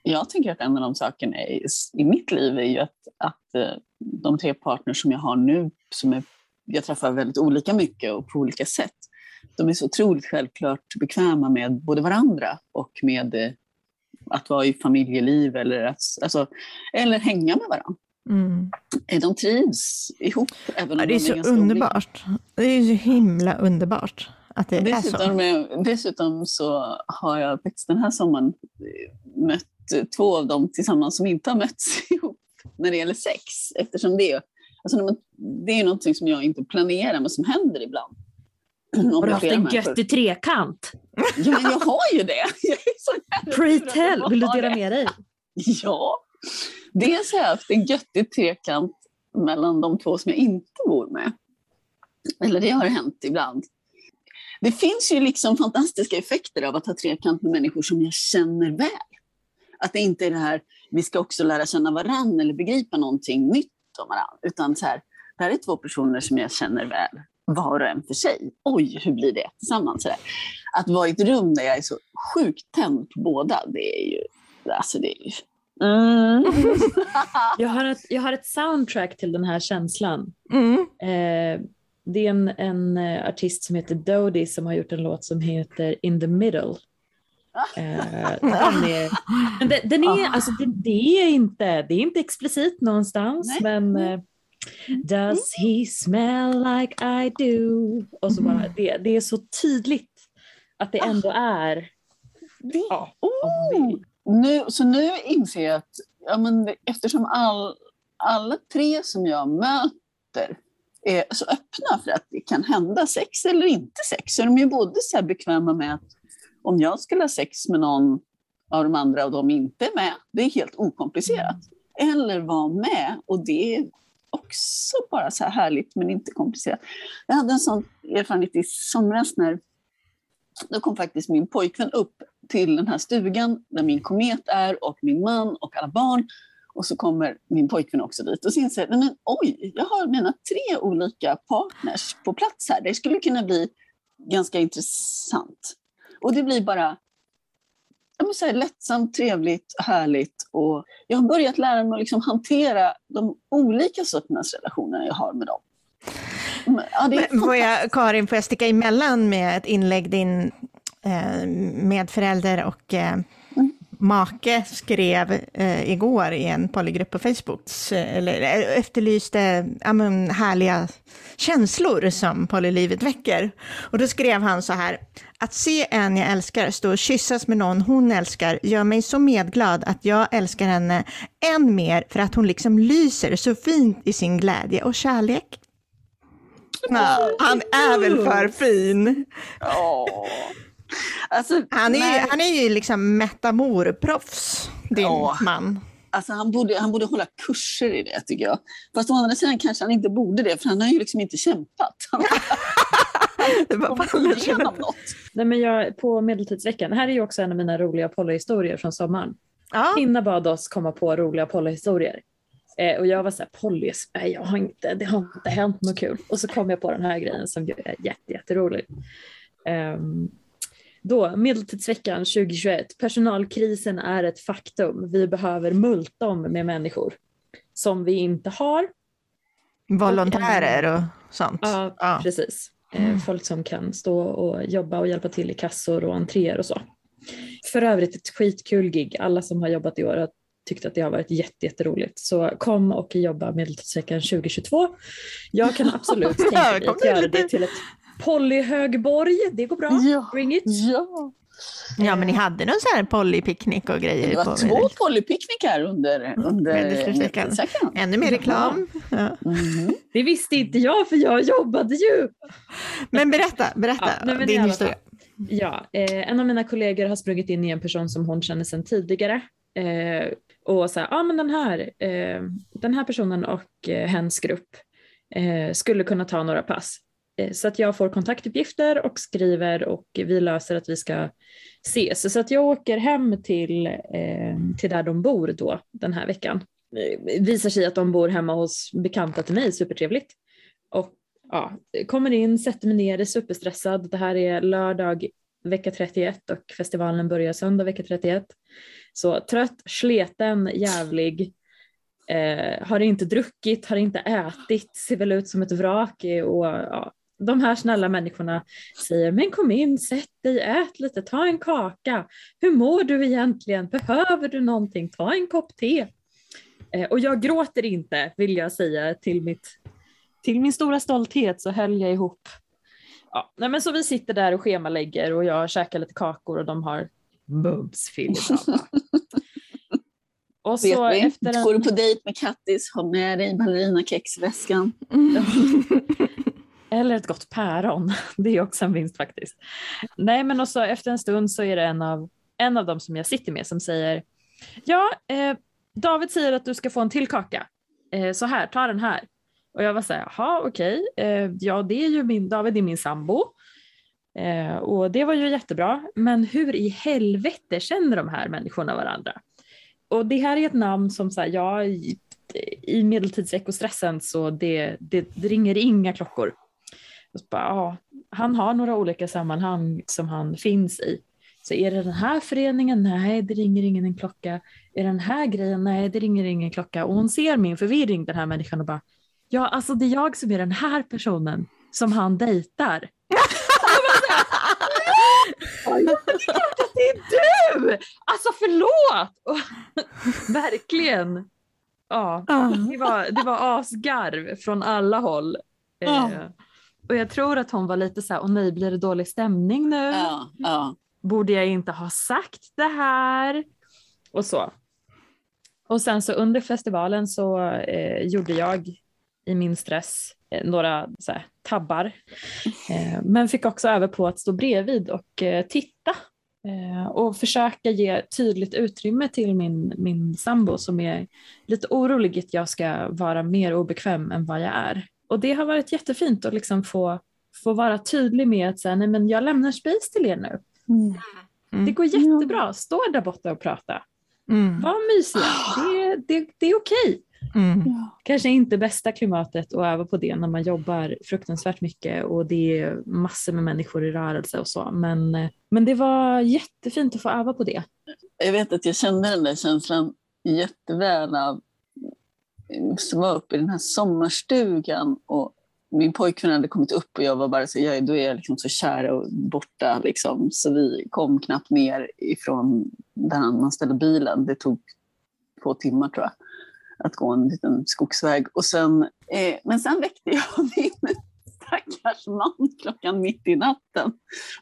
jag tänker att en av de sakerna i, i mitt liv är ju att, att eh, de tre partners som jag har nu, som är, jag träffar väldigt olika mycket och på olika sätt, de är så otroligt självklart bekväma med både varandra och med eh, att vara i familjeliv eller, att, alltså, eller hänga med varandra. Mm. Eh, De trivs ihop. Även om Ja, det är de så ganska olika. underbart. Det är så himla underbart att det är Dessutom, så. med, dessutom så har jag faktiskt den här sommaren mött två av dem tillsammans som inte har mötts ihop när det gäller sex. Eftersom det är, alltså man, det är något som jag inte planerar men som händer ibland. Har du haft en göttig trekant? Ja, men jag har ju det. Jag är så jävla Pray sur att tell, jag vill du dela med dig? Ja. Dels har jag haft en göttig trekant mellan de två som jag inte bor med. Eller det har hänt ibland. Det finns ju liksom fantastiska effekter av att ha trekant med människor som jag känner väl. Att det inte är det här, vi ska också lära känna varann eller begripa någonting nytt om varann. Utan så här, det här är två personer som jag känner väl, var och en för sig. Oj, hur blir det tillsammans? Så där. Att vara i ett rum där jag är så sjukt tänd på båda, det är ju... Alltså det är ju mm. Jag har, ett, jag har ett soundtrack till den här känslan. Mm. Eh, det är en, en eh, artist som heter Dodie som har gjort en låt som heter In the middle. Eh, den är, men det, den är, alltså, det, det, är inte, det är inte explicit någonstans, Nej. men eh, Does he smell like I do? Och så bara, det, det är så tydligt att det ändå är Det, ja, oh. nu, så nu inser jag att ja, men eftersom all, alla tre som jag möter är så öppna för att det kan hända sex eller inte sex, så är de ju både så här bekväma med att om jag skulle ha sex med någon av de andra och de inte är med, det är helt okomplicerat. Eller vara med och det är också bara så här härligt men inte komplicerat. Jag hade en sån erfarenhet i somras när då kom faktiskt min pojkvän upp till den här stugan där min komet är och min man och alla barn. Och så kommer min pojkvän också dit och så inser jag, men oj, jag har mina tre olika partners på plats här. Det skulle kunna bli ganska intressant. Och det blir bara jag måste säga, lättsamt, trevligt, härligt. Och jag har börjat lära mig att liksom hantera de olika sorternas relationer jag har med dem. Men, Ja, Men Får jag, Karin, får jag sticka emellan med ett inlägg? Din eh, medförälder och eh, make skrev eh, igår i en polygrupp på Facebook, eller eh, efterlyste ja, men, härliga känslor som polylivet väcker. Och då skrev han så här, att se en jag älskar stå och kyssas med någon hon älskar gör mig så medglad att jag älskar henne än mer för att hon liksom lyser så fint i sin glädje och kärlek. Ja, han är väl för fin. Åh. Alltså, Han är, ju, han är ju liksom metamorproffs, din Ja. man. alltså han, borde, han borde hålla kurser i det tycker jag. Fast å andra sidan kanske han inte borde det, för han har ju liksom inte kämpat. Det något. Nej, men jag, på Medeltidsveckan, här är ju också en av mina roliga polyhistorier från sommaren. Ja, Hinna bad oss komma på roliga polyhistorier. Eh, och jag var så här, pollys, nej jag har inte, det har inte hänt något kul. Och så kom jag på den här grejen som är jätte, jätterolig. Um, då, Medeltidsveckan 2021, personalkrisen är ett faktum. Vi behöver multa om med människor som vi inte har. volontärer och sånt. Ja, Ja. precis. Eh, folk som kan stå och jobba och hjälpa till i kassor och entréer och så. För övrigt ett skitkul gig. Alla som har jobbat i år har tyckt att det har varit jätte, jätteroligt. Så kom och jobba Medeltidsveckan 2022. Jag kan absolut tänka mig att göra det till ett Polyhögborg. Det går bra. Ja. Bring it. Ja. ja, men ni hade någon sån här polypicknick och grejer Det var på två polypicknickar under, under Medeltidsveckan. Medeltidsveckan. Ännu mer reklam. Ja. Mhm. Det visste inte jag för jag jobbade ju. Men berätta, berätta Ja, men din historia. Ja, eh, en av mina kollegor har sprungit in i en person som hon känner sedan tidigare. Eh, och så här, ja men den här, eh, den här personen och eh, hens grupp eh, skulle kunna ta några pass. Eh, så att jag får kontaktuppgifter och skriver och vi löser att vi ska ses. Så att jag åker hem till, eh, till där de bor då den här veckan. Det visar sig att de bor hemma hos bekanta till mig, supertrevligt. Och ja, kommer in, sätter mig ner, är superstressad. Det här är lördag vecka 31 och festivalen börjar söndag vecka 31. Så trött, sleten, jävlig. Eh, har inte druckit, har inte ätit, ser väl ut som ett vrak. Och, ja, de här snälla människorna säger men kom in, sätt dig, ät lite, ta en kaka. Hur mår du egentligen? Behöver du någonting? Ta en kopp te. Eh, och jag gråter inte vill jag säga till mitt till min stora stolthet så höll jag ihop. Ja, nej men så vi sitter där och schemalägger och jag käkar lite kakor och de har filibabba. Och så Vet vi? efter Går du en... på dejt med Kattis, ha med dig ballerinakexväskan. Eller ett gott päron, det är också en vinst faktiskt. Nej men och så efter en stund så är det en av, en av dem som jag sitter med som säger Ja, eh, David säger att du ska få en till kaka. Eh, så här, ta den här. Och jag var så här, jaha okej, eh, ja det är ju min, David är min sambo. Eh, och det var ju jättebra, men hur i helvete känner de här människorna varandra? Och det här är ett namn som så här, ja, i, i medeltidsekostressen så det, det, det ringer inga klockor. Och så bara, ja, han har några olika sammanhang som han finns i. Så är det den här föreningen? Nej, det ringer ingen en klocka. Är det den här grejen? Nej, det ringer ingen klocka. Och hon ser min förvirring, den här människan, och bara, ja, alltså det är jag som är den här personen som han dejtar. Det är du! Alltså förlåt! Verkligen. Ja, det var, det var asgarv från alla håll. Eh, och jag tror att hon var lite så här, åh nej, blir det dålig stämning nu? Ja, ja. Borde jag inte ha sagt det här? Och så. Och sen så under festivalen så eh, gjorde jag i min stress eh, några så här, tabbar. Eh, men fick också över på att stå bredvid och eh, titta. Eh, och försöka ge tydligt utrymme till min, min sambo som är lite orolig att jag ska vara mer obekväm än vad jag är. Och det har varit jättefint att liksom få, få vara tydlig med att säga, nej men jag lämnar space till er nu. Mm. Det går jättebra, stå där borta och prata. Mm. Var mysiga, det, det, det är okej. Mm. Kanske inte bästa klimatet att öva på det när man jobbar fruktansvärt mycket och det är massor med människor i rörelse och så. Men, men det var jättefint att få öva på det. Jag vet att jag kände den där känslan jätteväl av som var uppe i den här sommarstugan och min pojkvän hade kommit upp och jag var bara så, jag, då är jag liksom så kär och borta. Liksom. Så vi kom knappt ner ifrån där man ställde bilen. Det tog två timmar tror jag att gå en liten skogsväg. Och sen, eh, men sen väckte jag min stackars man klockan mitt i natten.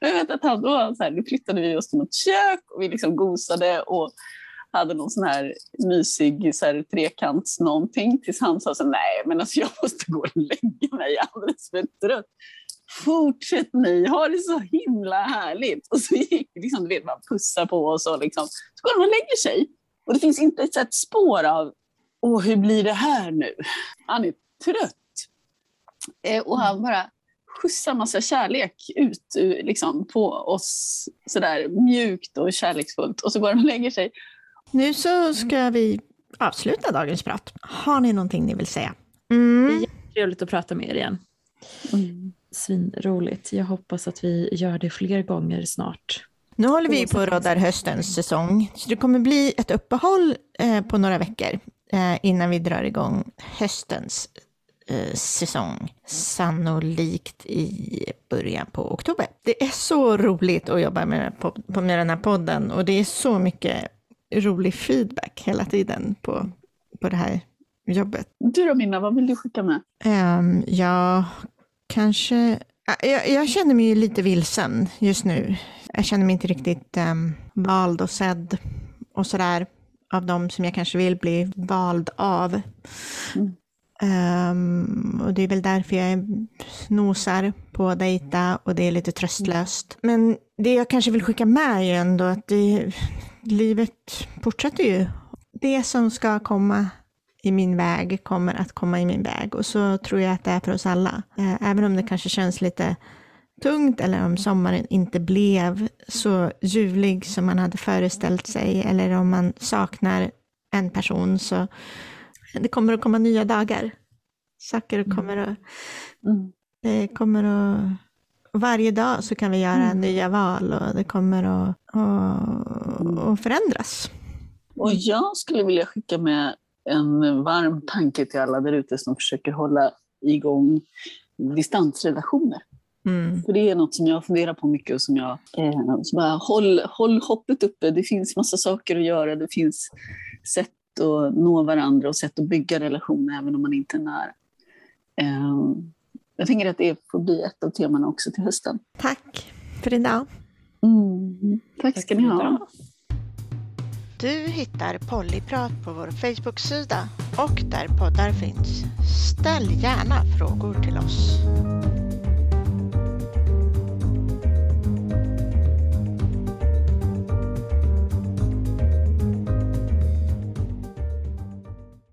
Och jag vet att han då, så här, då flyttade vi oss till något kök och vi liksom gosade och hade någon sån här mysig så här, trekants någonting tills han sa så nej men alltså jag måste gå och lägga mig, jag är alldeles för trött. Fortsätt ni, ha det så himla härligt. Och så gick liksom, du vet, man pussar på oss och liksom, så går han och lägger sig. Och det finns inte ett, ett spår av, åh hur blir det här nu? Han är trött. Eh, och han bara skjutsar massa kärlek ut eh, liksom, på oss sådär mjukt och kärleksfullt. Och så går han och lägger sig. Nu så ska vi avsluta dagens prat. Har ni någonting ni vill säga? Mm. Det är jättetrevligt att prata med er igen. Mm. Svinroligt. Jag hoppas att vi gör det fler gånger snart. Nu håller vi på att råda höstens säsong, så det kommer bli ett uppehåll eh, på några veckor eh, innan vi drar igång höstens eh, säsong. Sannolikt i början på oktober. Det är så roligt att jobba med, med den här podden och det är så mycket rolig feedback hela tiden på, på det här jobbet. Du då Minna, vad vill du skicka med? Um, ja, kanske... Jag, jag, känner mig lite vilsen just nu. Jag känner mig inte riktigt um, vald och sedd och sådär av de som jag kanske vill bli vald av. Mm. Um, och det är väl därför jag nosar på att dejta och det är lite tröstlöst. Men det jag kanske vill skicka med är ju ändå att det, livet fortsätter ju. Det som ska komma i min väg kommer att komma i min väg och så tror jag att det är för oss alla. Eh, även om det kanske känns lite tungt eller om sommaren inte blev så ljuvlig som man hade föreställt sig eller om man saknar en person så det kommer att komma nya dagar. Saker mm. kommer att... Mm. Det kommer att... Varje dag så kan vi göra mm. nya val och det kommer att, att, att förändras. Och jag skulle vilja skicka med en varm tanke till alla där ute som försöker hålla igång distansrelationer. Mm. För det är något som jag funderar på mycket och som jag... Eh, så bara, håll, håll hoppet uppe, det finns massa saker att göra, det finns sätt att nå varandra och sätt att bygga relationer även om man inte är nära. Eh, jag tänker att det får bli ett av temana också till hösten. Tack för idag. Mm. Tack, Tack ska ni ha. Du hittar Pollyprat på vår Facebook-sida och där poddar finns. Ställ gärna frågor till oss.